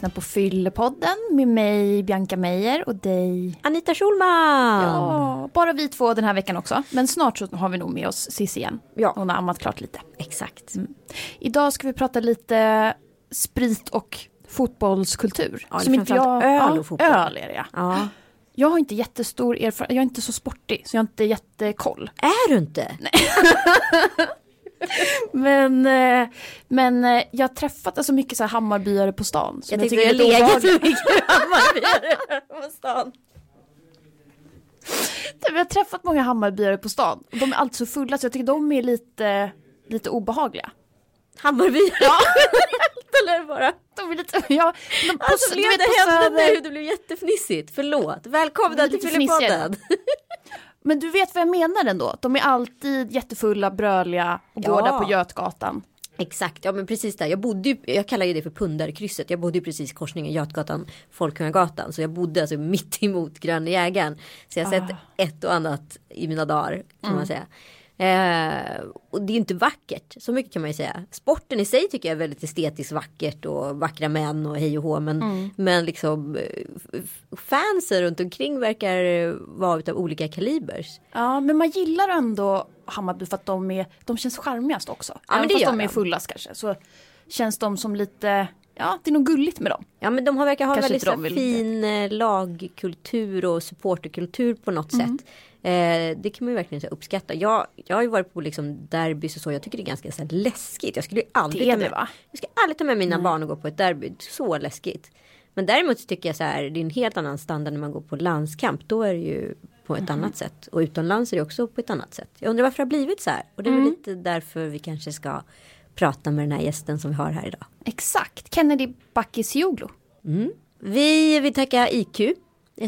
lyssnar på Fyllepodden med mig Bianca Meijer och dig Anita Schulman! Ja, bara vi två den här veckan också. Men snart så har vi nog med oss Cissi igen. Ja. Hon har ammat klart lite. Exakt. Mm. Idag ska vi prata lite sprit och fotbollskultur. Ja, det är framförallt öl och fotboll. Öl är det ja. Ja. Jag har inte jättestor erfarenhet, jag är inte så sportig så jag har inte jättekoll. Är du inte? Men, eh, men eh, jag har träffat alltså mycket så här Hammarbyare på stan. Som Jag jag, tycker jag är legat mycket Hammarbyare på stan. Jag har träffat många Hammarbyare på stan. De är alltid så fulla så jag tycker de är lite, lite obehagliga. Hammarbyare? Ja. Eller bara. De är lite, ja, de, på, Alltså blev det Söder- nu? Det blev jättefnissigt. Förlåt. Välkomna till. Fyllepodden. Men du vet vad jag menar ändå? De är alltid jättefulla, bröliga och går där på Götgatan. Exakt, ja men precis där. Jag bodde ju, jag kallar ju det för pundarkrysset. Jag bodde ju precis korsningen Götgatan, Folkungagatan. Så jag bodde alltså mitt emot Gröna jägaren. Så jag har sett ett och annat i mina dagar kan man säga. Eh, och det är inte vackert, så mycket kan man ju säga. Sporten i sig tycker jag är väldigt estetiskt vackert och vackra män och hej och hå. Men, men liksom eh, fansen runt omkring verkar vara utav olika kalibers. Ja, men man gillar ändå Hammarby för att de, är, de känns charmigast också. Ja, men Även det fast gör de är fullast kanske. Så känns de som lite, ja det är nog gulligt med dem. Ja men de har verkar ha Kanske väldigt de fin eh, lagkultur och supporterkultur på något Mm. sätt. Eh, det kan man ju verkligen så, uppskatta. Jag, jag har ju varit på liksom derbys och så. Jag tycker det är ganska så, läskigt. Jag skulle aldrig, Det ta med, jag skulle aldrig ta med mina barn och gå på ett derby. Så läskigt. Men däremot så tycker jag så här. Det är en helt annan standard när man går på landskamp. Då är det ju på ett annat sätt. Och utomlands är det också på ett annat sätt. Jag undrar varför det har blivit så här. Och det är väl Mm. lite därför vi kanske ska prata med den här gästen som vi har här idag. Exakt, Kennedy Bakircioglu. Vi vill tacka IQ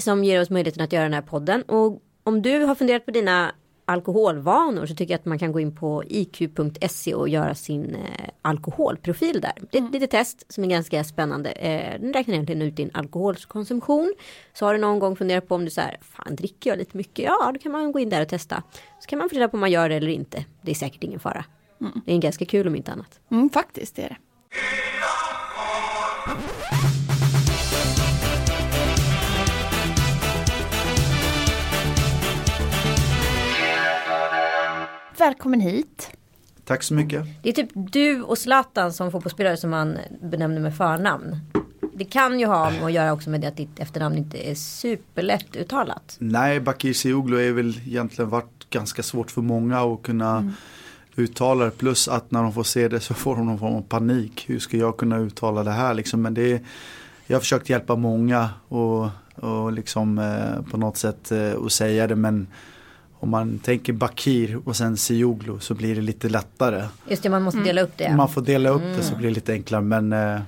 som ger oss möjligheten att göra den här podden. Och om du har funderat på dina alkoholvanor så tycker jag att man kan gå in på iq.se och göra sin eh, alkoholprofil där. Det är ett litet test som är ganska spännande. Eh, den räknar egentligen ut din alkoholkonsumtion. Så har du någon gång funderat på om du så här, fan dricker jag lite mycket? Ja, då kan man gå in där och testa. Så kan man fundera på om man gör det eller inte. Det är säkert ingen fara. Det är ganska kul om inte annat. Mm, faktiskt det är det. Välkommen hit. Tack så mycket. Det är typ du och Zlatan som fotbollsspelare som man benämner med förnamn. Det kan ju ha att göra också med det att ditt efternamn inte är superlätt uttalat. Nej, Bakir Cioglu är väl egentligen varit ganska svårt för många att kunna uttala det. Plus att när de får se det så får de någon form av panik. Hur ska jag kunna uttala det här liksom? Men det är, jag har försökt hjälpa många och, och liksom eh, på något sätt eh, att säga det. Men om man tänker Bakir och sen Cioglu så blir det lite lättare. Just det, man måste dela upp det. ja. Man får dela upp det så blir det lite enklare. Men, eh,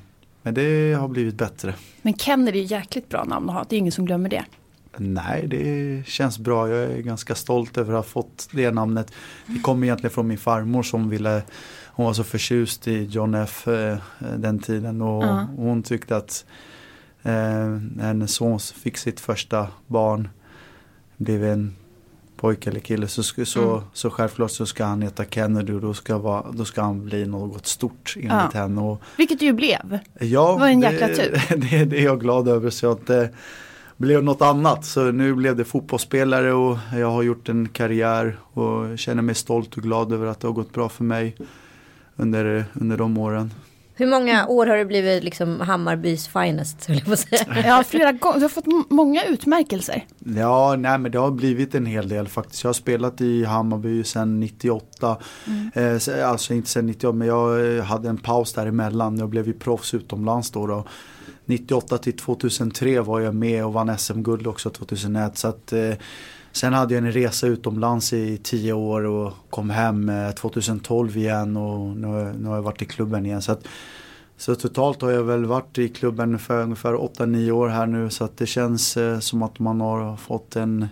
men det har blivit bättre. Men Kennedy är ett jäkligt bra namn att ha, det är ingen som glömmer det. Nej, det känns bra. Jag är ganska stolt över att ha fått det namnet. Det kommer egentligen från min farmor som ville, hon var så förtjust i John F eh, den tiden och Ja. hon tyckte att eh, hennes son fick sitt första barn, blev en pojke eller kille, så, sk- så, så självklart så ska han heta Kennedy och då ska, vara, då ska han bli något stort enligt Ja. henne. Och, Vilket det ju blev. Ja, Det var en det, jäkla tur. Det, det är jag glad över så att det blev något annat. Så nu blev det fotbollsspelare och jag har gjort en karriär och känner mig stolt och glad över att det har gått bra för mig under, under de åren. Hur många år har det blivit liksom Hammarbys finest? jag på säga. Ja, flera gånger. Du har fått många utmärkelser. Ja, nej men det har blivit en hel del faktiskt. Jag har spelat i Hammarby sedan 98. Eh, så- alltså inte sedan 98 men jag eh, hade en paus däremellan. Jag blev ju proffs utomlands då. då. 98 till 2003 var jag med och vann SM-guld också 2001. Så att, eh, sen hade jag en resa utomlands i tio år och kom hem eh, 2012 igen och nu, har- nu har jag varit i klubben igen. Så att, så totalt har jag väl varit i klubben för ungefär 8-9 år här nu så att det känns eh, som att man har fått en eh,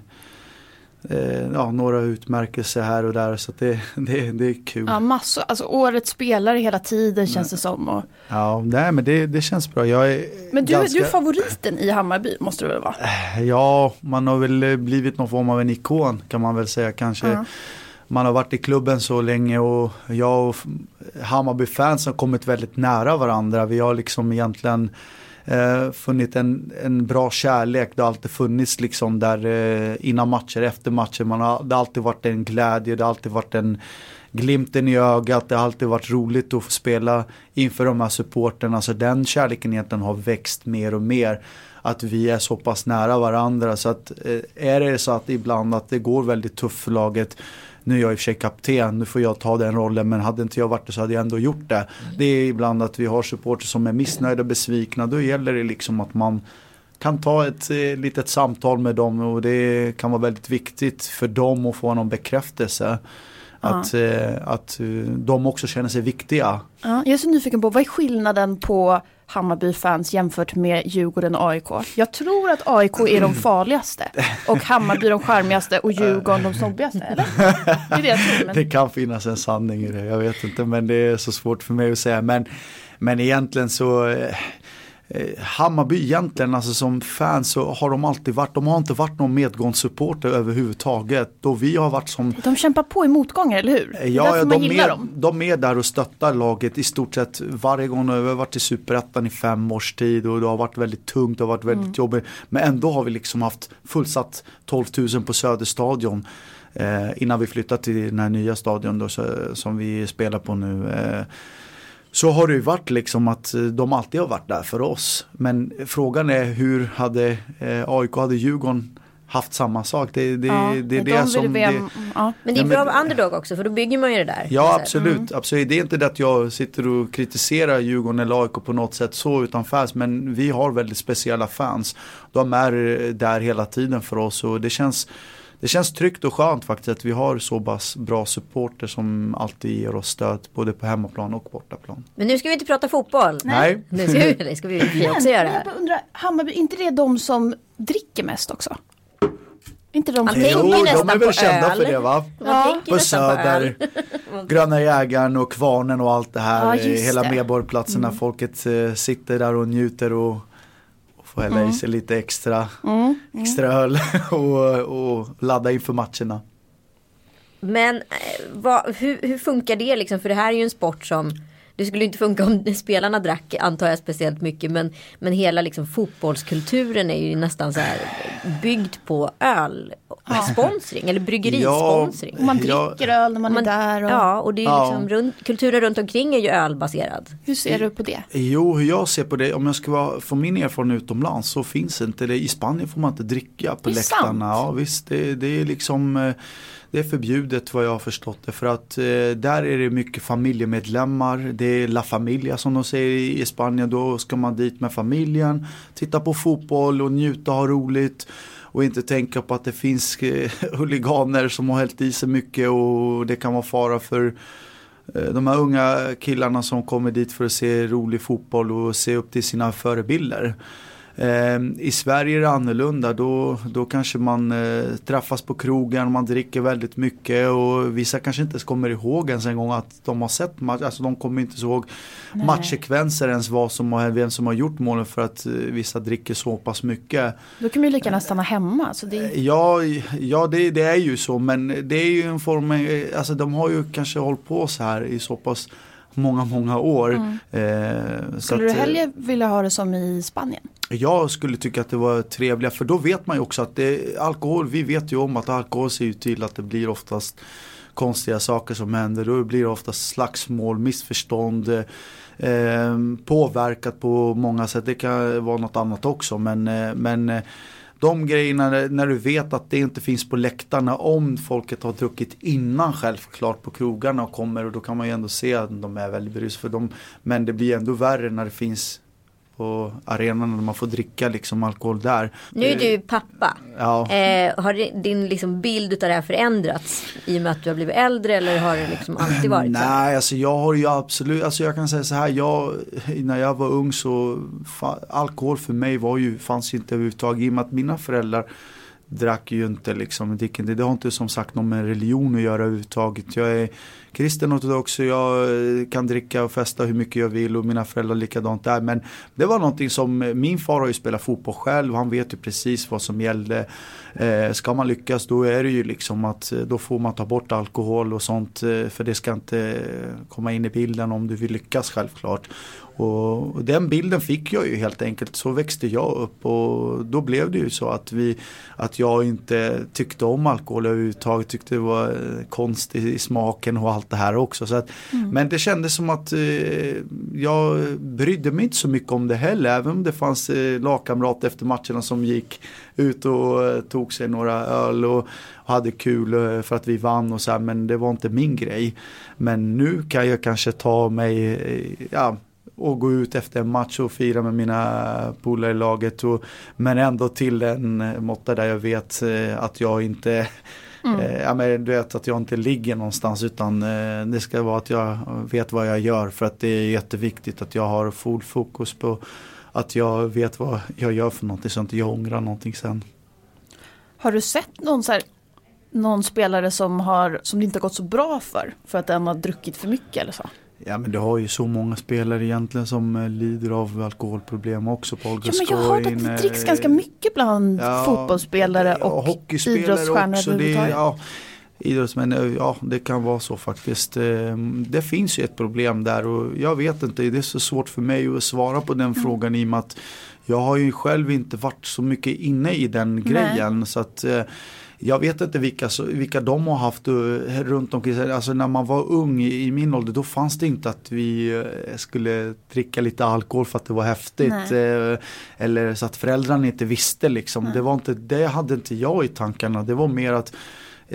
ja, några utmärkelser här och där så det, det, det är kul. Ja, massor. Alltså årets spelare hela tiden känns det som. Och... Ja, nej men det, det känns bra. Jag är Men du, ganska, du är favoriten i Hammarby måste du väl vara? Ja, man har väl eh, blivit någon form av en ikon kan man väl säga kanske. Ja. Man har varit i klubben så länge och jag och Hammarby-fans har kommit väldigt nära varandra. Vi har liksom egentligen eh, funnit en, en bra kärlek. Det har alltid funnits liksom där eh, innan matcher, efter matcher. Man har, det har alltid varit en glädje, det har alltid varit en glimten i ögat. Det har alltid varit roligt att få spela inför de här supporterna. Så den kärleken egentligen har växt mer och mer. Att vi är så pass nära varandra. Så att eh, är det så att ibland att det går väldigt tufft för laget nu är jag i och för sig kapten, nu får jag ta den rollen men hade inte jag varit det så hade jag ändå gjort det. Mm. Det är ibland att vi har supporter som är missnöjda och besvikna. Då gäller det liksom att man kan ta ett eh, litet samtal med dem och det kan vara väldigt viktigt för dem att få någon bekräftelse. Att, eh, att eh, de också känner sig viktiga. Ja, jag är så nyfiken på, vad är skillnaden på Hammarby-fans jämfört med Djurgården och AIK? Jag tror att AIK är de farligaste och Hammarby de charmigaste och Djurgården de snobbigaste, eller? Det det tror. Men... Det kan finnas en sanning i det, jag vet inte men det är så svårt för mig att säga. Men, men egentligen så eh, Hammarby egentligen, alltså som fans så har de alltid varit, de har inte varit någon medgångssupporter överhuvudtaget. Då vi har varit som... De kämpar på i motgångar, eller hur? Ja, ja de, är, dem. de är där och stöttar laget i stort sett varje gång. Vi har varit i superettan i fem års tid och det har varit väldigt tungt, det har varit väldigt mm. jobbigt. Men ändå har vi liksom haft fullsatt 12 000 på Söderstadion. Eh, innan vi flyttade till den här nya stadion då, så, som vi spelar på nu. Eh, så har det ju varit liksom att eh, de alltid har varit där för oss. Men frågan är hur hade eh, AIK, hade Djurgården haft samma sak. Det, det, ja, det är det, det som... Det, ja. Men det är bra vara underdog också för då bygger man ju det där. Ja absolut, mm. absolut. Det är inte det att jag sitter och kritiserar Djurgården eller AIK på något sätt så utan fans. Men vi har väldigt speciella fans. De är eh, där hela tiden för oss och det känns det känns tryggt och skönt faktiskt att vi har så pass bra supporter som alltid ger oss stöd både på hemmaplan och bortaplan. Men nu ska vi inte prata fotboll. Nej. Nu ska vi, det ska vi också göra. Jag undrar, Hammarby, inte det de som dricker mest också? Inte de jo, de är väl kända öl. för det va? Ja. På Söder, Gröna jägaren och Kvarnen och allt det här. Ja, hela Medborgarplatsen mm. folket eh, sitter där och njuter och Få hälla mm. i sig lite extra, mm. extra öl och, och ladda inför matcherna. Men eh, vad, hur, hur, funkar det liksom? För det här är ju en sport som det skulle inte funka om spelarna drack antar jag speciellt mycket men, men hela liksom fotbollskulturen är ju nästan så här byggd på öl sponsring eller bryggerisponsring. Ja, man dricker ja, öl när man, man, är där. Och... Ja och det är ja. liksom runt, kulturen runt omkring är ju ölbaserad. Hur ser du på det? Jo hur jag ser på det om jag ska vara, få min erfarenhet utomlands så finns inte det. I Spanien får man inte dricka på läktarna. Sant. Ja visst det, det är liksom eh, det är förbjudet vad jag har förstått det för att eh, där är det mycket familjemedlemmar. Det är La Familia som de säger i, Spanien. Då ska man dit med familjen, titta på fotboll och njuta och ha roligt. Och inte tänka på att det finns eh, huliganer som har hällt i sig mycket och det kan vara fara för eh, de här unga killarna som kommer dit för att se rolig fotboll och se upp till sina förebilder. Ehm, I Sverige är det annorlunda. Då, då kanske man eh, träffas på krogen, man dricker väldigt mycket och vissa kanske inte ens kommer ihåg ens en gång att de har sett match. Alltså de kommer inte ihåg Nej. matchsekvenser ens vad som har, vem som har gjort målen för att eh, vissa dricker så pass mycket. Då kan man ju lika gärna stanna hemma. Så det... Ja, ja det, det, är ju så men det är ju en form, eh, alltså de har ju kanske hållit på så här i så pass många, många år. Mm. Eh, Skulle att, du hellre vilja ha det som i Spanien? Jag skulle tycka att det var trevligare för då vet man ju också att det, alkohol, vi vet ju om att alkohol ser ju till att det blir oftast konstiga saker som händer. Då blir det oftast slagsmål, missförstånd, eh, påverkat på många sätt. Det kan vara något annat också men, eh, men eh, de grejerna när du vet att det inte finns på läktarna om folket har druckit innan självklart på krogarna och kommer och då kan man ju ändå se att de är väldigt berusade. Men det blir ändå värre när det finns på arenan när man får dricka liksom alkohol där. Nu är du pappa. Ja. Eh, har din liksom bild av det här förändrats i och med att du har blivit äldre eller har det liksom alltid varit så? Nej, alltså jag har ju absolut, alltså jag kan säga så här, jag, när jag var ung så alkohol för mig var ju, fanns ju inte överhuvudtaget i och med att mina föräldrar drack ju inte liksom, det har inte som sagt någon med religion att göra överhuvudtaget. Jag är kristen ortodox och jag eh, kan dricka och festa hur mycket jag vill och mina föräldrar likadant där. Men det var någonting som, eh, min far har ju spelat fotboll själv, han vet ju precis vad som gällde. Eh, ska man lyckas då är det ju liksom att eh, då får man ta bort alkohol och sånt för det ska inte komma in i bilden om du vill lyckas självklart. Och den bilden fick jag ju helt enkelt. Så växte jag upp och då blev det ju så att, vi, att jag inte tyckte om alkohol överhuvudtaget. Tyckte det var eh, konstigt i smaken och allt det här också. Så att, mm. Men det kändes som att eh, jag brydde mig inte så mycket om det heller. Även om det fanns eh, lagkamrater efter matcherna som gick ut och eh, tog sig några öl och hade kul eh, för att vi vann och så här, men det var inte min grej. Men nu kan jag kanske ta mig, eh, ja, och gå ut efter en match och fira med mina polare i laget. Och, men ändå till en måtta där jag vet att jag inte Mm. ja, men du vet att jag inte ligger någonstans utan det ska vara att jag vet vad jag gör för att det är jätteviktigt att jag har full fokus på att jag vet vad jag gör för någonting så att jag ångrar någonting sen. Har du sett någon, här, någon spelare som, har, som det inte har gått så bra för? För att den har druckit för mycket eller så? Ja men det har ju så många spelare egentligen som eh, lider av alkoholproblem också. Paul ja, men jag har hört att det dricks ganska mycket bland ja, fotbollsspelare och ja, idrottsstjärnor överhuvudtaget. Ja, idrottsmän, eh, ja det kan vara så faktiskt. Eh, det finns ju ett problem där och jag vet inte, det är så svårt för mig att svara på den mm. frågan i och med att jag har ju själv inte varit så mycket inne i den Nej. grejen. så att eh, jag vet inte vilka, vilka de har haft runt omkring sig. Alltså när man var ung i min ålder då fanns det inte att vi skulle dricka lite alkohol för att det var häftigt. Nej. Eller så att föräldrarna inte visste liksom. Det, var inte, det hade inte jag i tankarna. Det var mer att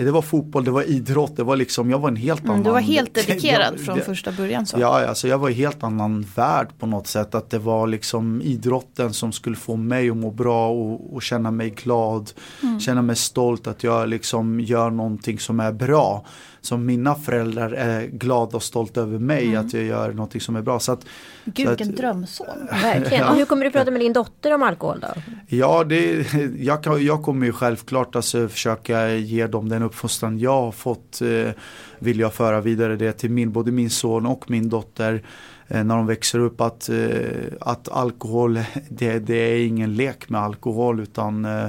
det var fotboll, det var idrott, det var liksom, jag var en helt annan. Mm, du var helt dedikerad jag, från första början så. Ja, alltså jag var i helt annan värld på något sätt. Att det var liksom idrotten som skulle få mig att må bra och, och känna mig glad. Mm. Känna mig stolt att jag liksom gör någonting som är bra som mina föräldrar är glada och stolta över mig mm. att jag gör någonting som är bra. Så att, Gud vilken drömson. Verkligen. Ja. Och hur kommer du prata med din dotter om alkohol då? Ja, det, jag, kan, jag kommer ju självklart alltså försöka ge dem den uppfostran jag har fått. Eh, vill jag föra vidare det till min, både min son och min dotter eh, när de växer upp att, eh, att alkohol det, det är ingen lek med alkohol utan eh,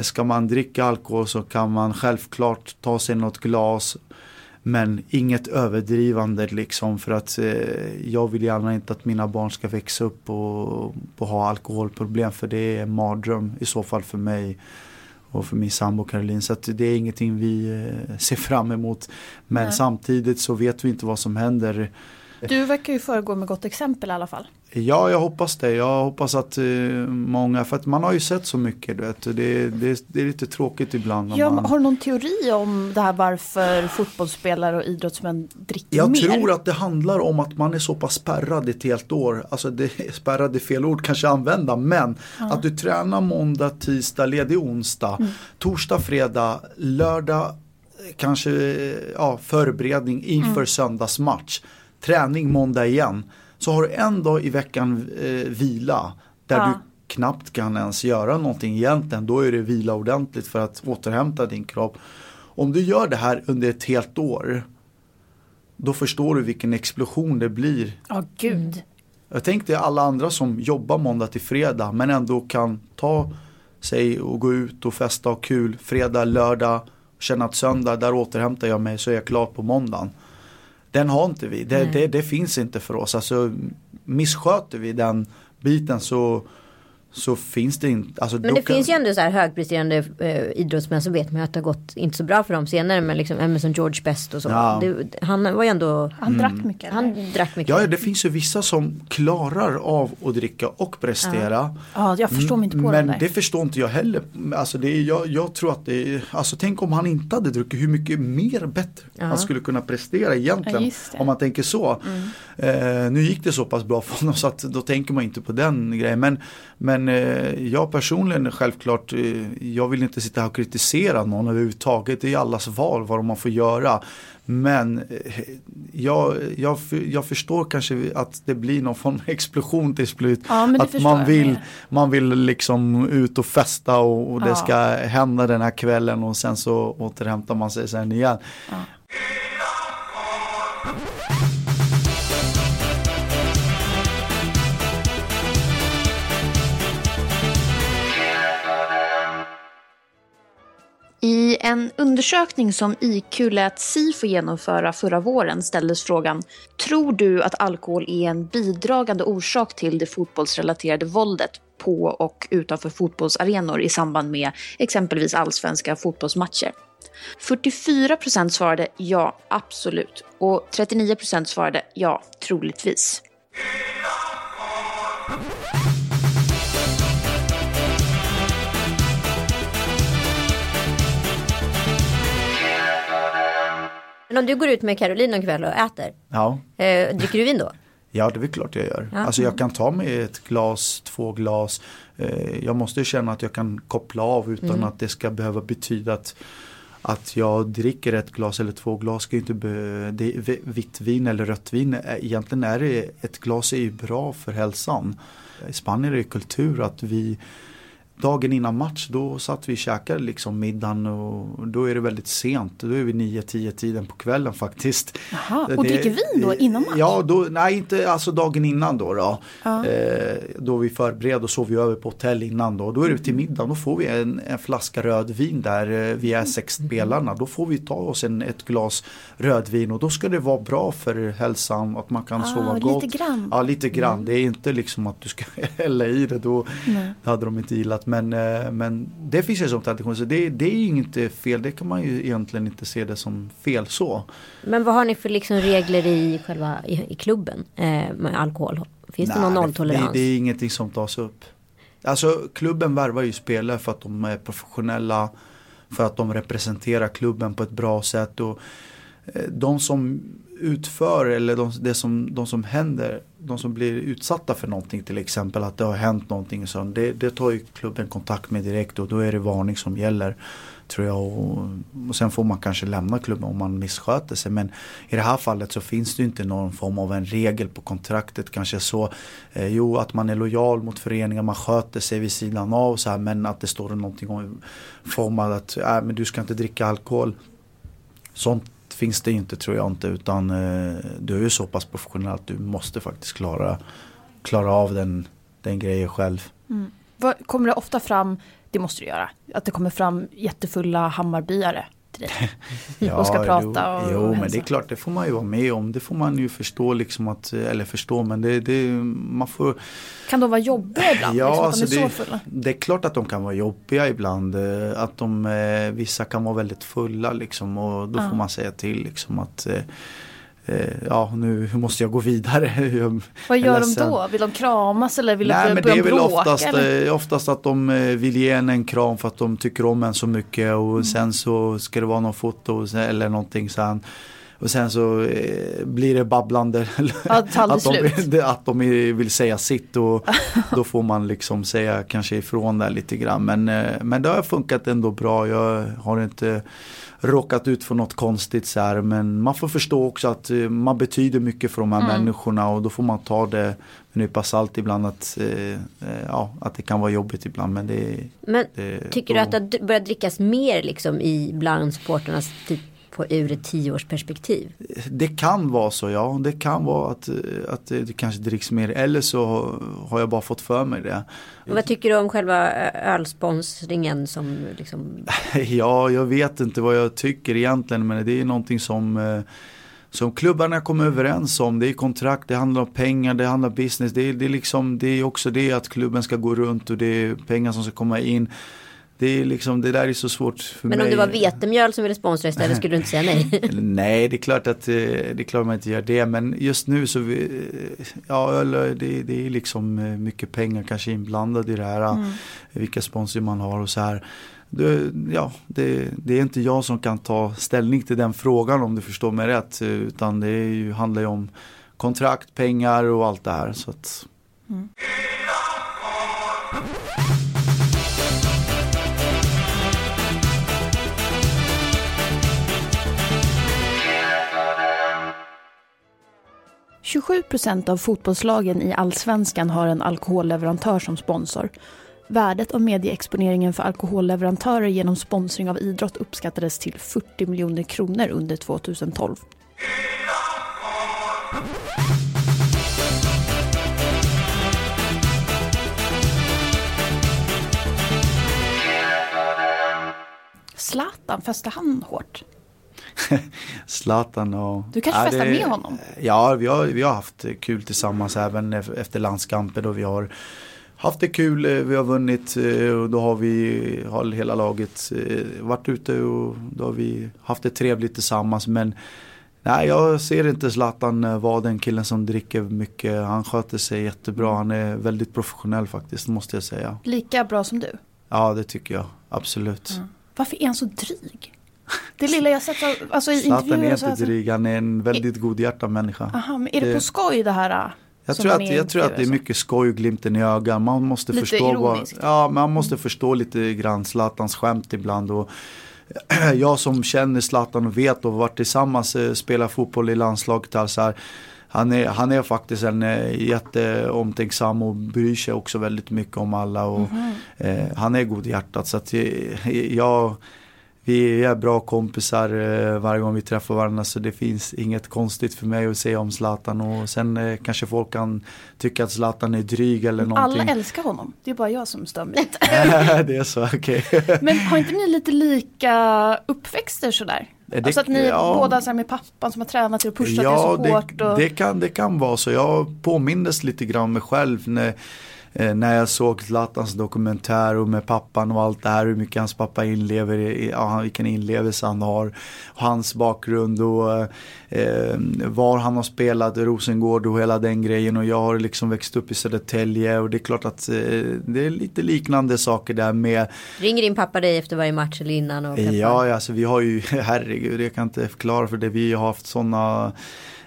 Ska man dricka alkohol så kan man självklart ta sig något glas men inget överdrivande liksom för att eh, jag vill gärna inte att mina barn ska växa upp och, och ha alkoholproblem för det är en mardröm i så fall för mig och för min sambo Caroline. Så det är ingenting vi eh, ser fram emot. Men Nej. samtidigt så vet vi inte vad som händer du verkar ju föregå med gott exempel i alla fall. Ja, jag hoppas det. Jag hoppas att uh, många, för att man har ju sett så mycket, du vet. Det, det, det är lite tråkigt ibland. Ja, man... Har du någon teori om det här varför fotbollsspelare och idrottsmän dricker jag mer? Jag tror att det handlar om att man är så pass spärrad ett helt år. Alltså det är spärrad är fel ord kanske använda, men ja. att du tränar måndag, tisdag, ledig onsdag, mm. torsdag, fredag, lördag, kanske ja, förberedning inför mm. söndagsmatch träning måndag igen. Så har du en dag i veckan eh, vila där ja. du knappt kan ens göra någonting egentligen. Då är det vila ordentligt för att återhämta din kropp. Om du gör det här under ett helt år då förstår du vilken explosion det blir. Ja, oh, gud. Jag tänkte alla andra som jobbar måndag till fredag men ändå kan ta sig och gå ut och festa och kul fredag, lördag, känna att söndag, där återhämtar jag mig så är jag klar på måndagen. Den har inte vi, det, det, det, finns inte för oss. Alltså, missköter vi den biten så så finns det inte. Alltså, men det kan... finns ju ändå så här högpresterande eh, idrottsmän som vet man att det har gått inte så bra för dem senare. Men liksom som George Best och så. Ja. Det, han var ju ändå. Han mm. drack mycket. Han drack mycket. Ja, det finns ju vissa som klarar av att dricka och prestera. Ja, ja jag förstår mig inte på Men det det förstår inte jag heller. Alltså det är, jag, jag tror att det är, alltså tänk om han inte hade druckit hur mycket mer bättre ja. han skulle kunna prestera egentligen. om man tänker så. Mm. Eh, nu gick det så pass bra för honom så att då tänker man inte på den grejen. Men, men eh, jag personligen självklart, eh, jag vill inte sitta här och kritisera någon överhuvudtaget. Det är allas val vad man får göra. Men eh, jag, jag, jag förstår kanske att det blir någon form av explosion till slut. Ja, att man vill, man vill liksom ut och festa och, och det ja. ska hända den här kvällen och sen så återhämtar man sig sen igen. Ja. En undersökning som IQ lät Sifo genomföra förra våren ställdes frågan Tror du att alkohol är en bidragande orsak till det fotbollsrelaterade våldet på och utanför fotbollsarenor i samband med exempelvis allsvenska fotbollsmatcher? 44 procent svarade ja, absolut. Och 39 procent svarade ja, troligtvis. Men om du går ut med Caroline en kväll och äter, Ja. eh, dricker du vin då? Ja, det är klart jag gör. Ja. Alltså jag kan ta mig ett glas, två glas. Eh, jag måste känna att jag kan koppla av utan Mm. att det ska behöva betyda att, att jag dricker ett glas eller två glas. Ska inte be, det, är vitt vin eller rött vin, eh, egentligen är det, ett glas är ju bra för hälsan. I Spanien är det kultur att vi Dagen innan match då satt vi och käkade liksom middagen och då är det väldigt sent. Då är vi 9-10 tiden på kvällen faktiskt. Jaha, och Det- dricker vin då innan match? Ja, då, nej inte alltså dagen innan då. Då, Ja. eh, då vi förbereder och sover vi över på hotell innan då. Då är det till middag, då får vi en, en flaska rödvin där eh, vi är sex spelarna. Då får vi ta oss en, ett glas rödvin och då ska det vara bra för hälsan att man kan Ah, sova lite gott. grann. Ja, lite grann. Det är inte liksom att du ska hälla i det då. Nej. Det hade de inte gillat. Men, eh, men det finns ju som tradition. Så det, det är ju inte fel. Det kan man ju egentligen inte se det som fel så. Men vad har ni för liksom regler i själva i, i klubben eh, med alkohol? Finns det Nej, någon Det, nolltolerans? det är ingenting som tas upp. Alltså klubben värvar ju spelare för att de är professionella. För att de representerar klubben på ett bra sätt. Och eh, de som utför eller de, det som, de som händer, de som blir utsatta för någonting till exempel att det har hänt någonting så det, det tar ju klubben kontakt med direkt och då är det varning som gäller. Tror jag och, och sen får man kanske lämna klubben om man missköter sig men i det här fallet så finns det ju inte någon form av en regel på kontraktet kanske så eh, Jo att man är lojal mot föreningen, man sköter sig vid sidan av så här, men att det står någonting om form av att äh, men du ska inte dricka alkohol. Sånt finns det inte tror jag inte utan eh, du är ju så pass professionell att du måste faktiskt klara, klara av den, den grejen själv. Mm. kommer det ofta fram, det måste det göra, att det kommer fram jättefulla Hammarbyare till dig? Och ska prata och Jo, jo men det är klart det får man ju vara med om. Det får man ju förstå liksom att, eller förstå men det, det man får Kan de vara jobbiga ibland? Ja, liksom, alltså de är det, så fulla? det är klart att de kan vara jobbiga ibland. eh, Att de, eh, vissa kan vara väldigt fulla liksom och då Ja. får man säga till liksom att eh, Ja nu måste jag gå vidare. Vad gör de då? Vill de kramas eller vill Nej de men det är väl bråka? oftast, eller? eh, oftast att de eh, vill ge en en kram för att de tycker om en så mycket och Mm. sen så ska det vara någon foto eller någonting sen. Och sen så eh, blir det babblande. Aldrig att, de, att de vill säga sitt och då får man liksom säga kanske ifrån där lite grann. Men, eh, men det har funkat ändå bra. Jag har inte råkat ut för något konstigt så här. Men man får förstå också att eh, man betyder mycket för de här Mm. människorna och då får man ta det med en nypa salt ibland att, eh, eh, ja, att det kan vara jobbigt ibland. Men det, Men det tycker då- du att det börjar drickas mer liksom i bland supporternas typ på ur ett tioårsperspektiv? Det kan vara så ja. Det kan vara att, att det kanske dricks mer. Eller så har jag bara fått för mig det. Och vad tycker du om själva eh, ölsponsringen som liksom Ja, jag vet inte vad jag tycker egentligen men det är någonting som eh, som klubbarna kommer överens om. Det är kontrakt, det handlar om pengar, det handlar om business. Det är, det är, liksom, det är också det att klubben ska gå runt och det är pengar som ska komma in. Det är liksom, det där är så svårt för Men mig. om det var vetemjöl som ville sponsra istället skulle du inte säga nej? Nej, det är klart att eh, det är klart man inte gör det. Men just nu så, vi, ja, eller det, det är liksom eh, mycket pengar kanske inblandade i det här. Mm. Vilka sponsor man har och så här. Det, ja, det, det är inte jag som kan ta ställning till den frågan om du förstår mig rätt. eh, Utan det ju, handlar ju om kontrakt, pengar och allt det här. Så att, — 27 procent av fotbollslagen i allsvenskan har en alkoholleverantör som sponsor. Värdet av medieexponeringen för alkoholleverantörer genom sponsring av idrott uppskattades till 40 miljoner kronor under 2012. Zlatan, fäste han hårt? Zlatan och... Du kanske festar det- med honom? Ja, vi har, vi har haft kul tillsammans även ef- efter landskampen och vi har haft det kul, eh, vi har vunnit eh, och då har vi, har hela laget eh, varit ute och då har vi haft det trevligt tillsammans men Nej, jag ser inte Zlatan vara den killen som dricker mycket. Han sköter sig jättebra. Han är väldigt professionell faktiskt, måste jag säga. Lika bra som du? Ja, det tycker jag. Absolut. Varför är han så dryg? Det lilla jag sett av, alltså i Zlatan är intervjuer så inte här- dryg, han är en väldigt godhjärtad människa. Aha, men är det på skoj det här? äh, Jag tror, att, är jag tror att det är mycket skoj och glimten i ögat. Man måste Lite förstå vad, ja, man måste förstå lite grann Zlatans skämt ibland. Och jag som känner Zlatan och vet och varit tillsammans eh, spelar fotboll i landslaget. Alltså här, han, är, han är faktiskt en eh, jätteomtänksam och bryr sig också väldigt mycket om alla. Och, Mhm. eh, han är godhjärtad så att eh, jag, vi är bra kompisar eh, varje gång vi träffar varandra så det finns inget konstigt för mig att säga om Zlatan och sen eh, kanske folk kan tycka att Zlatan är dryg eller så. Alla någonting. älskar honom, det är bara jag som stör mig lite. det är så, okej. Men har inte ni lite lika uppväxter sådär? Det- alltså att ni ja. båda så med pappan som har tränat er och pushat er Ja, så det, hårt. Och... det, kan, det kan vara så. Jag påmindes lite grann mig själv när, eh, när jag såg Zlatans dokumentär och med pappan och allt det här. Hur mycket hans pappa inlever, i, ja, vilken inlevelse han har. Hans bakgrund och eh, var han har spelat Rosengård och hela den grejen. Och jag har liksom växt upp i Södertälje och det är klart att eh, det är lite liknande saker där med Ringer din pappa dig efter varje match eller innan och peppar? Ja, alltså vi har ju, herregud, jag kan inte förklara för det. Vi har haft sådana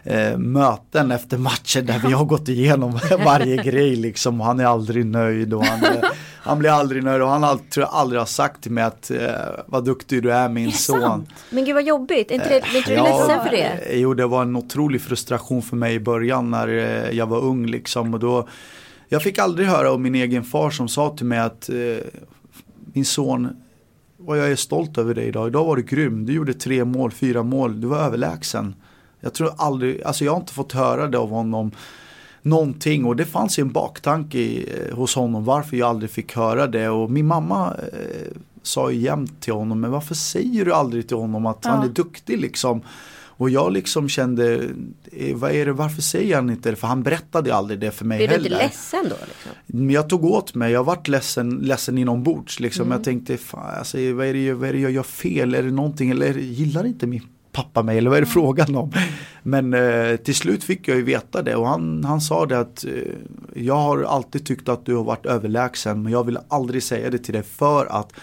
eh, möten efter matcher där vi har gått igenom varje grej liksom. Han är aldrig nöjd och han, är, han blir aldrig nöjd och han har, tror jag aldrig har sagt till mig att eh, vad duktig du är min Är son. sant? Men gud vad jobbigt, är inte det, blir du ledsen för det? eh, Jo, det var en otrolig frustration för mig i början när eh, jag var ung liksom. Och då, jag fick aldrig höra om min egen far som sa till mig att eh, min son, vad jag är stolt över dig idag. Idag var du grym, du gjorde tre mål, fyra mål, du var överlägsen. Jag tror aldrig, alltså jag har inte fått höra det av honom någonting och det fanns ju en baktanke i, eh, hos honom varför jag aldrig fick höra det och min mamma eh, sa ju jämt till honom men varför säger du aldrig till honom att han Ja. är duktig liksom och jag liksom kände, eh, vad är det, varför säger han inte det? För han berättade aldrig det för mig Blir du heller. inte ledsen då? Liksom? Jag tog åt mig, jag varit ledsen, ledsen inombords liksom. Jag tänkte, fan, alltså, vad, är det, vad är det jag gör fel? Är det någonting eller gillar inte min pappa mig eller vad är det frågan om? Men eh, till slut fick jag ju veta det och han, han sa det att eh, jag har alltid tyckt att du har varit överlägsen men jag vill aldrig säga det till dig för att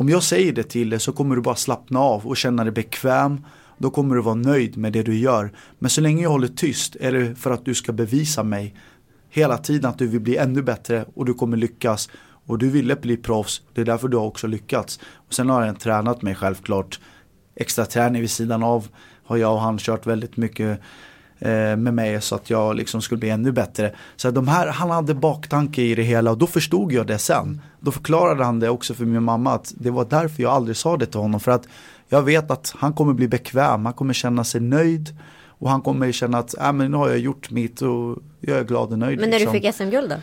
om jag säger det till dig så kommer du bara slappna av och känna dig bekväm. Då kommer du vara nöjd med det du gör. Men så länge jag håller tyst är det för att du ska bevisa mig hela tiden att du vill bli ännu bättre och du kommer lyckas. Och du ville bli proffs, det är därför du har också lyckats. Och sen har jag tränat mig självklart. Extra träning vid sidan av har jag och han kört väldigt mycket eh, med mig så att jag liksom skulle bli ännu bättre. Så de här, han hade baktanke i det hela och då förstod jag det sen. Då förklarade han det också för min mamma att det var därför jag aldrig sa det till honom. För att jag vet att han kommer bli bekväm, han kommer känna sig nöjd. Och han kommer känna att äh, men nu har jag gjort mitt och jag är glad och nöjd. Men när du liksom. fick SM-guld då?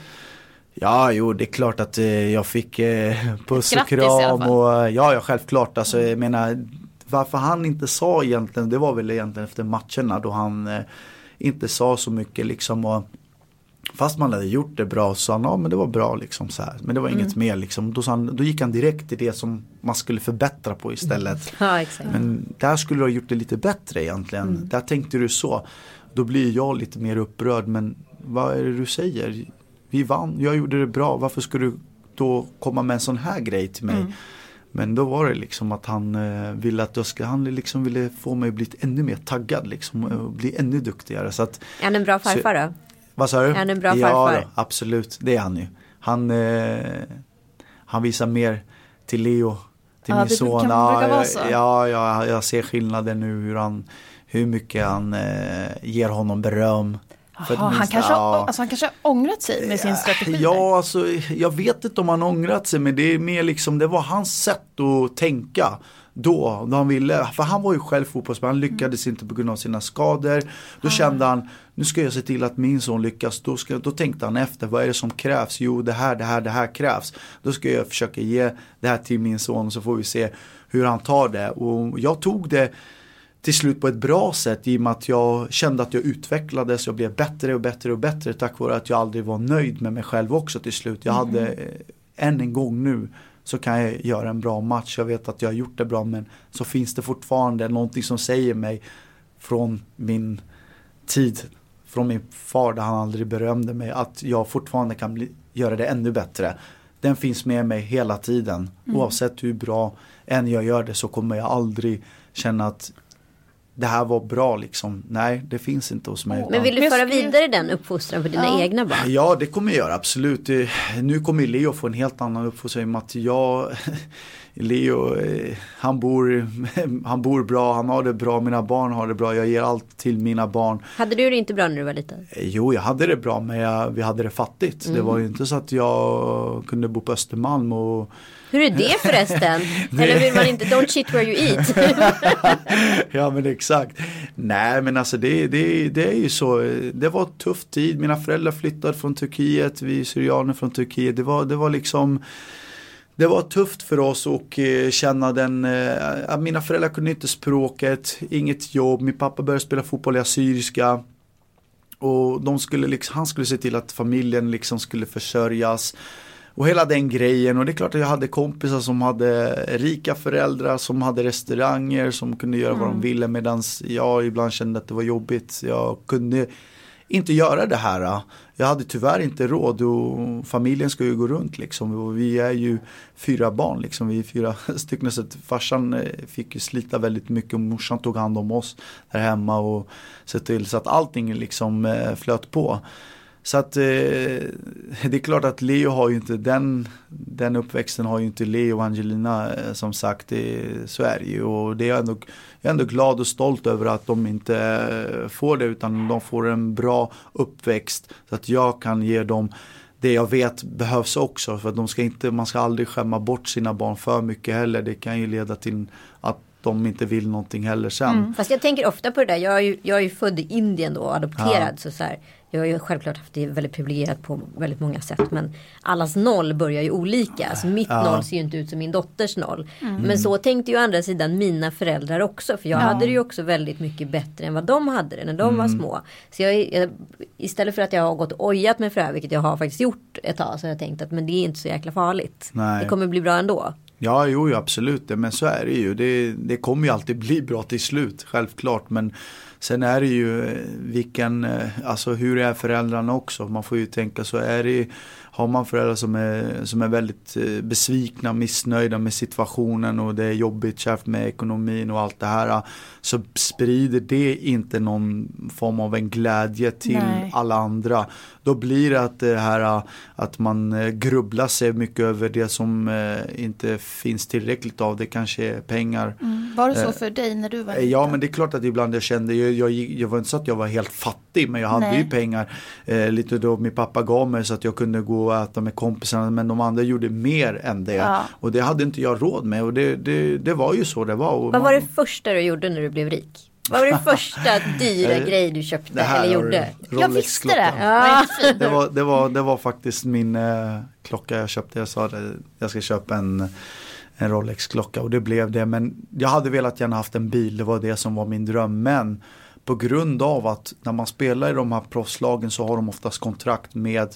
Ja, jo, det är klart att eh, jag fick eh, puss och Grattis alla kram och eh, ja, ja, självklart. Alltså, jag menar, varför han inte sa egentligen, det var väl egentligen efter matcherna då han eh, inte sa så mycket liksom. Och, fast man hade gjort det bra så sa han, ja men det var bra liksom så här. Men det var inget mer liksom. Då, han, då gick han direkt till det som man skulle förbättra på istället. Ja, exakt. Men där skulle du ha gjort det lite bättre egentligen. Där tänkte du så. Då blir jag lite mer upprörd. Men vad är det du säger? Vi vann, jag gjorde det bra. Varför ska du då komma med en sån här grej till mig? Men då var det liksom att han eh, ville att jag ska, han liksom ville få mig att bli ännu mer taggad liksom. Och bli ännu duktigare. Så att, Är han en bra farfar då? vad sa du? Är han en bra ja, farfar? Då, absolut, det är han ju. Han, eh, han visar mer till Leo, till Ja, min son. ja, så. Ja, ja, jag ser skillnaden nu hur han hur mycket han eh, ger honom beröm. Att han, kanske, ja. alltså, han kanske har ångrat sig med sin strategi. Ja, alltså jag vet inte om han ångrat sig men det är mer liksom, det var hans sätt att tänka. då, då han ville, för han var ju själv fotbollsspelare, han lyckades inte på grund av sina skador. Då kände han, nu ska jag se till att min son lyckas. Då, ska, då tänkte han efter, vad är det som krävs? Jo, det här, det här, det här krävs. Då ska jag försöka ge det här till min son så får vi se hur han tar det. Och jag tog det till slut på ett bra sätt i och med att jag kände att jag utvecklades, jag blev bättre och bättre och bättre tack vare att jag aldrig var nöjd med mig själv också till slut. Jag hade, eh, än en gång nu, så kan jag göra en bra match. Jag vet att jag har gjort det bra men så finns det fortfarande någonting som säger mig från min tid, från min far där han aldrig berömde mig, att jag fortfarande kan bli, göra det ännu bättre. Den finns med mig hela tiden. Mm. Oavsett hur bra än jag gör det så kommer jag aldrig känna att det här var bra liksom. Nej, det finns inte hos mig. Men vill du föra vidare den uppfostran för dina ja. egna barn? Ja, det kommer jag göra absolut. Nu kommer Leo få en helt annan uppfostran i och med att jag Leo, eh, han bor, han bor bra, han har det bra, mina barn har det bra, jag ger allt till mina barn. Hade du det inte bra när du var liten? Eh, jo, jag hade det bra men jag, vi hade det fattigt. Mm. Det var ju inte så att jag kunde bo på Östermalm och hur är det förresten? Eller vill man inte, don't shit where you eat. ja men exakt. Nej men alltså det, det, det är ju så. Det var en tuff tid. Mina föräldrar flyttade från Turkiet. Vi syrianer från Turkiet. Det var, det var liksom det var tufft för oss att eh, känna den, eh, mina föräldrar kunde inte språket, inget jobb, min pappa började spela fotboll i assyriska. Och de skulle liksom, han skulle se till att familjen liksom skulle försörjas. Och hela den grejen och det är klart att jag hade kompisar som hade rika föräldrar som hade restauranger som kunde göra mm. vad de mm. ville medan jag ibland kände att det var jobbigt. Jag kunde inte göra det här. Jag hade tyvärr inte råd och familjen ska ju gå runt liksom. Vi är ju fyra barn liksom. Vi är fyra stycken så farsan eh, fick ju slita väldigt mycket och morsan tog hand om oss där hemma och se till så att allting liksom eh, flöt på. Så att eh, det är klart att Leo har ju inte den, den uppväxten har ju inte Leo och Angelina eh, som sagt. Det ju och det är jag, ändå, jag är ändå glad och stolt över att de inte eh, får det utan de får en bra uppväxt. Så att jag kan ge dem det jag vet behövs också. För att de ska inte, man ska aldrig skämma bort sina barn för mycket heller. Det kan ju leda till att de inte vill någonting heller sen. Mm. Fast jag tänker ofta på det där. Jag är ju, jag är ju född i Indien då och adopterad. Ja. Så, så här, jag har ju självklart haft det väldigt privilegierat på väldigt många sätt. Men allas noll börjar ju olika. Alltså mitt ja. noll ser ju inte ut som min dotters noll. Mm. Men så tänkte ju å andra sidan mina föräldrar också. För jag ja. hade det ju också väldigt mycket bättre än vad de hade det när de mm. var små. Så jag, jag, istället för att jag har gått och ojat mig för det här, vilket jag har faktiskt gjort ett tag. Så har jag tänkt att men det är inte så jäkla farligt. Nej. Det kommer bli bra ändå. Ja, jo, absolut. Men så är det ju. Det, det kommer ju alltid bli bra till slut, självklart. Men Sen är det ju eh, vilken, eh, alltså hur är föräldrarna också? Man får ju tänka så är det har man föräldrar som är, som är väldigt eh, besvikna, missnöjda med situationen och det är jobbigt, kärvt med ekonomin och allt det här. Så sprider det inte någon form av en glädje till Nej. alla andra. Då blir det att det här att man grubblar sig mycket över det som inte finns tillräckligt av. Det kanske är pengar. Mm. Var det så för dig när du var liten? Ja men det är klart att ibland jag kände, jag, jag, var inte så att jag var helt fattig men jag hade Nej. ju pengar. Eh, lite då min pappa gav mig så att jag kunde gå och äta med kompisarna men de andra gjorde mer än det. Ja. Och det hade inte jag råd med och det, det, det var ju så det var. Vad var det första du gjorde när du blev rik? Vad var det första dyra eh, grej du köpte eller gjorde? Jag visste det. Ja. Det, var, det, var, det var faktiskt min eh, klocka jag köpte. Jag sa det, jag ska köpa en en Rolex-klocka och det blev det. Men jag hade velat gärna haft en bil, det var det som var min dröm. Men på grund av att när man spelar i de här proffslagen så har de oftast kontrakt med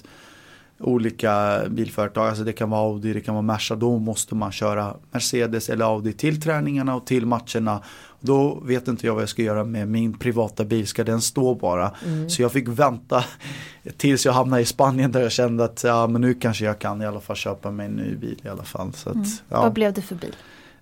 olika bilföretag. Alltså det kan vara Audi, det kan vara Merca. Då måste man köra Mercedes eller Audi till träningarna och till matcherna. Då vet inte jag vad jag ska göra med min privata bil. Ska den stå bara? Mm. Så jag fick vänta tills jag hamnade i Spanien där jag kände att ja, men nu kanske jag kan i alla fall köpa mig en ny bil i alla fall. Så att, mm. ja. Vad blev det för bil?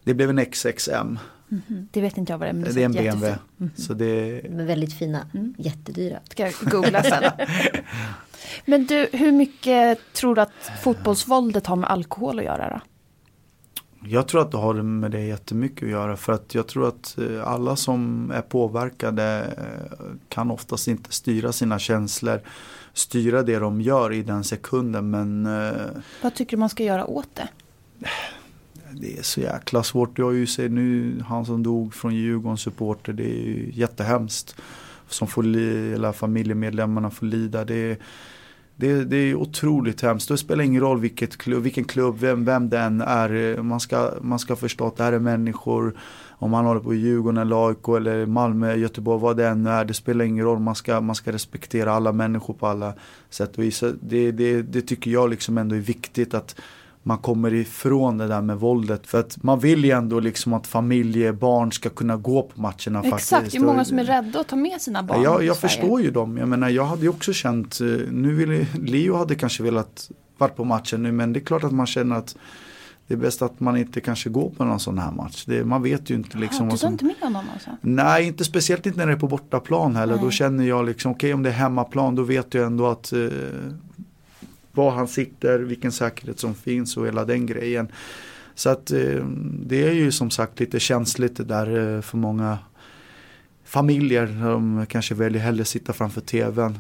Det blev en XXM. Mm -hmm. Det vet inte jag vad det är. Men det, det är en BMW. Mm -hmm. så det... Men väldigt fina, mm. jättedyra. Ska jag googla sen. men du, hur mycket tror du att fotbollsvåldet har med alkohol att göra då? Jag tror att det har med det jättemycket att göra för att jag tror att eh, alla som är påverkade eh, kan oftast inte styra sina känslor, styra det de gör i den sekunden men eh, Vad tycker du man ska göra åt det? det är så jäkla svårt. Du har ju sett nu, han som dog från Djurgården supporter, det är ju jättehemskt. Som får, eller familjemedlemmarna får lida. Det är, det, det är otroligt hemskt. Det spelar ingen roll vilket klubb, vilken klubb, vem, vem den är. Man ska, man ska förstå att det här är människor. Om man håller på Djurgården eller AIK eller Malmö, Göteborg, vad det än är. Det spelar ingen roll. Man ska, man ska respektera alla människor på alla sätt och vis. Det, det, det tycker jag liksom ändå är viktigt att man kommer ifrån det där med våldet. För att man vill ju ändå liksom att familjebarn ska kunna gå på matcherna Exakt, faktiskt. det är många som är rädda att ta med sina barn. Jag, jag förstår ju dem. Jag menar jag hade ju också känt, eh, nu ville, Leo hade kanske velat varit på matchen nu men det är klart att man känner att det är bäst att man inte kanske går på någon sån här match. Det, man vet ju inte liksom. Aha, du tar inte med honom alltså? Nej, inte speciellt inte när det är på bortaplan heller. Nej. Då känner jag liksom, okej okay, om det är hemmaplan då vet jag ändå att eh, var han sitter, vilken säkerhet som finns och hela den grejen. Så att eh, det är ju som sagt lite känsligt det där eh, för många familjer. De kanske väljer hellre sitta framför tvn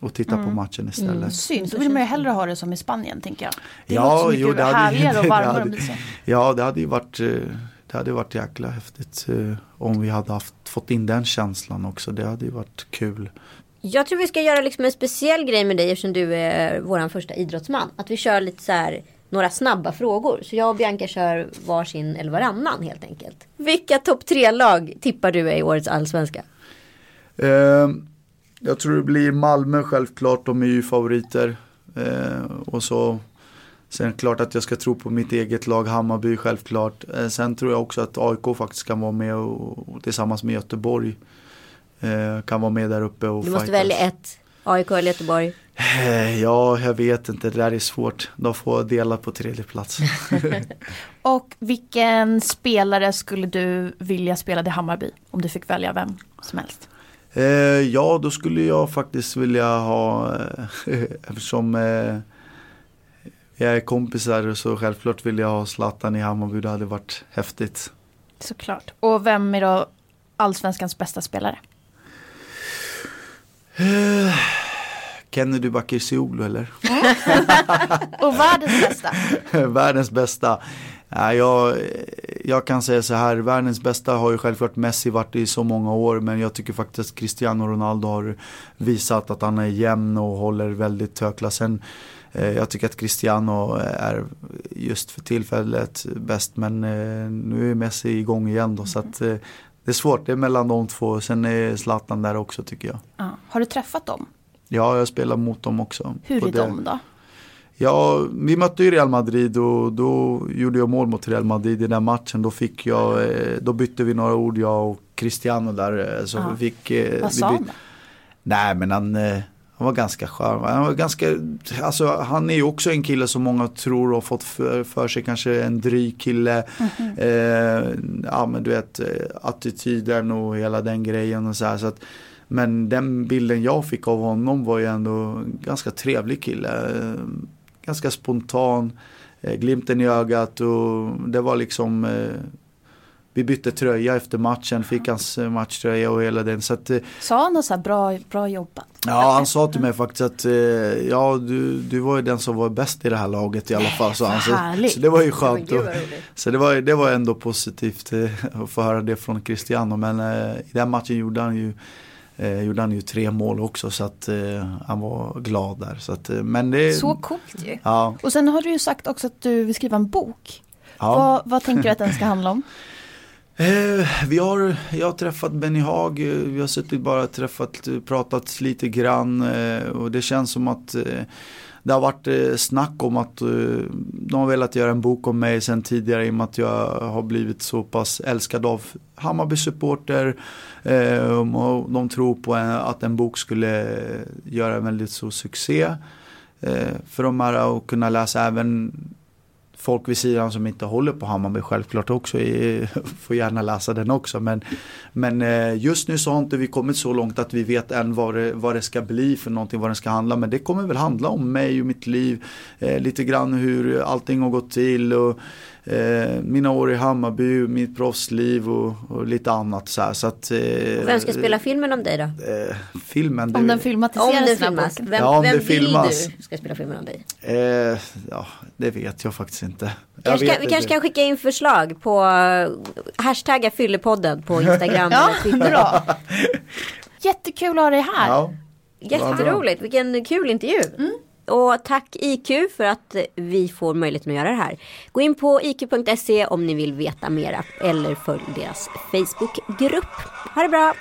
och titta mm. på matchen istället. Mm. Synd, då vill man ju hellre ha det som i Spanien tänker jag. Det ja, jo, det hade, härligare och det hade, Ja, det hade ju varit, eh, det hade varit jäkla häftigt om vi hade haft, fått in den känslan också. Det hade ju varit kul. Jag tror vi ska göra liksom en speciell grej med dig eftersom du är vår första idrottsman. Att vi kör lite så här några snabba frågor. Så jag och Bianca kör varsin eller varannan helt enkelt. Vilka topp tre-lag tippar du är i årets allsvenska? Eh, jag tror det blir Malmö självklart, de är ju favoriter. Eh, och så Sen klart att jag ska tro på mitt eget lag Hammarby självklart. Eh, sen tror jag också att AIK faktiskt kan vara med och, och tillsammans med Göteborg Eh, kan vara med där uppe och Du måste fightas. välja ett. AIK eller Göteborg? Eh, ja, jag vet inte. Det där är svårt. De får dela på tredje plats. och vilken spelare skulle du vilja spela i Hammarby? Om du fick välja vem som helst. Eh, ja, då skulle jag faktiskt vilja ha, eh, eftersom eh, jag är kompisar så självklart vill jag ha Zlatan i Hammarby. Det hade varit häftigt. Såklart. Och vem är då allsvenskans bästa spelare? Känner du Bakircioglu eller? och världens bästa? världens bästa. Ja, jag, jag kan säga så här, världens bästa har ju självklart Messi varit i så många år men jag tycker faktiskt att Cristiano Ronaldo har visat att han är jämn och håller väldigt hög klass. Sen, eh, jag tycker att Cristiano är just för tillfället bäst men eh, nu är Messi igång igen då så att eh, det är svårt, det är mellan de två. Sen är Zlatan där också tycker jag. Ja. Har du träffat dem? Ja, jag spelar mot dem också. Hur är de då? Ja, vi mötte ju Real Madrid och då gjorde jag mål mot Real Madrid i den matchen. Då, fick jag, eh, då bytte vi några ord jag och Cristiano där. Eh, så ja. fick, eh, Vad sa han? Nej men han han var ganska skön. Han, var ganska, alltså, han är ju också en kille som många tror har fått för, för sig kanske en dryg kille. Mm -hmm. eh, ja men du vet attityden och hela den grejen och så här. Så att, men den bilden jag fick av honom var ju ändå ganska trevlig kille. Ganska spontan, eh, glimten i ögat och det var liksom eh, vi bytte tröja efter matchen, fick hans eh, matchtröja och hela den. Så att, eh, sa han något så här bra, bra jobbat? Ja, han sa till mig faktiskt att eh, ja, du, du var ju den som var bäst i det här laget i alla fall. Så, han, så, så det var ju skönt. Och, så det var, det var ändå positivt att få höra det från Cristiano. Men i den matchen gjorde han ju Eh, gjorde han ju tre mål också så att eh, han var glad där. Så, att, men det, så coolt ju. Ja. Och sen har du ju sagt också att du vill skriva en bok. Ja. Vad, vad tänker du att den ska handla om? Eh, vi har, jag har träffat Benny Haag, eh, vi har suttit bara träffat, pratat lite grann eh, och det känns som att eh, det har varit eh, snack om att eh, de har velat göra en bok om mig sen tidigare i och med att jag har blivit så pass älskad av Hammarby supporter. och de tror på att en bok skulle göra en väldigt stor succé. för de här att kunna läsa även folk vid sidan som inte håller på Hammarby självklart också är, får gärna läsa den också. Men, men eh, just nu så har inte vi kommit så långt att vi vet än vad det, vad det ska bli för någonting, vad den ska handla. Men det kommer väl handla om mig och mitt liv. Eh, lite grann hur allting har gått till. Och, eh, mina år i Hammarby, mitt proffsliv och, och lite annat så här. Så att, eh, Vem ska spela filmen om dig då? eh, filmen? Om den Om filmatiseras det den filmas. Vem, Ja, om vem det vill filmas. du ska spela filmen om dig? Eh, ja, det vet jag faktiskt inte. Jag kan, vi kanske kan skicka in förslag på uh, hashtagga fyllepodden på Instagram Ja, eller Twitter. bra. Jättekul att ha dig här. Ja, Jätteroligt, vilken kul intervju. Och tack IQ för att vi får möjligheten att göra det här. Gå in på iq.se om ni vill veta mera eller följ deras Facebookgrupp. Ha det bra!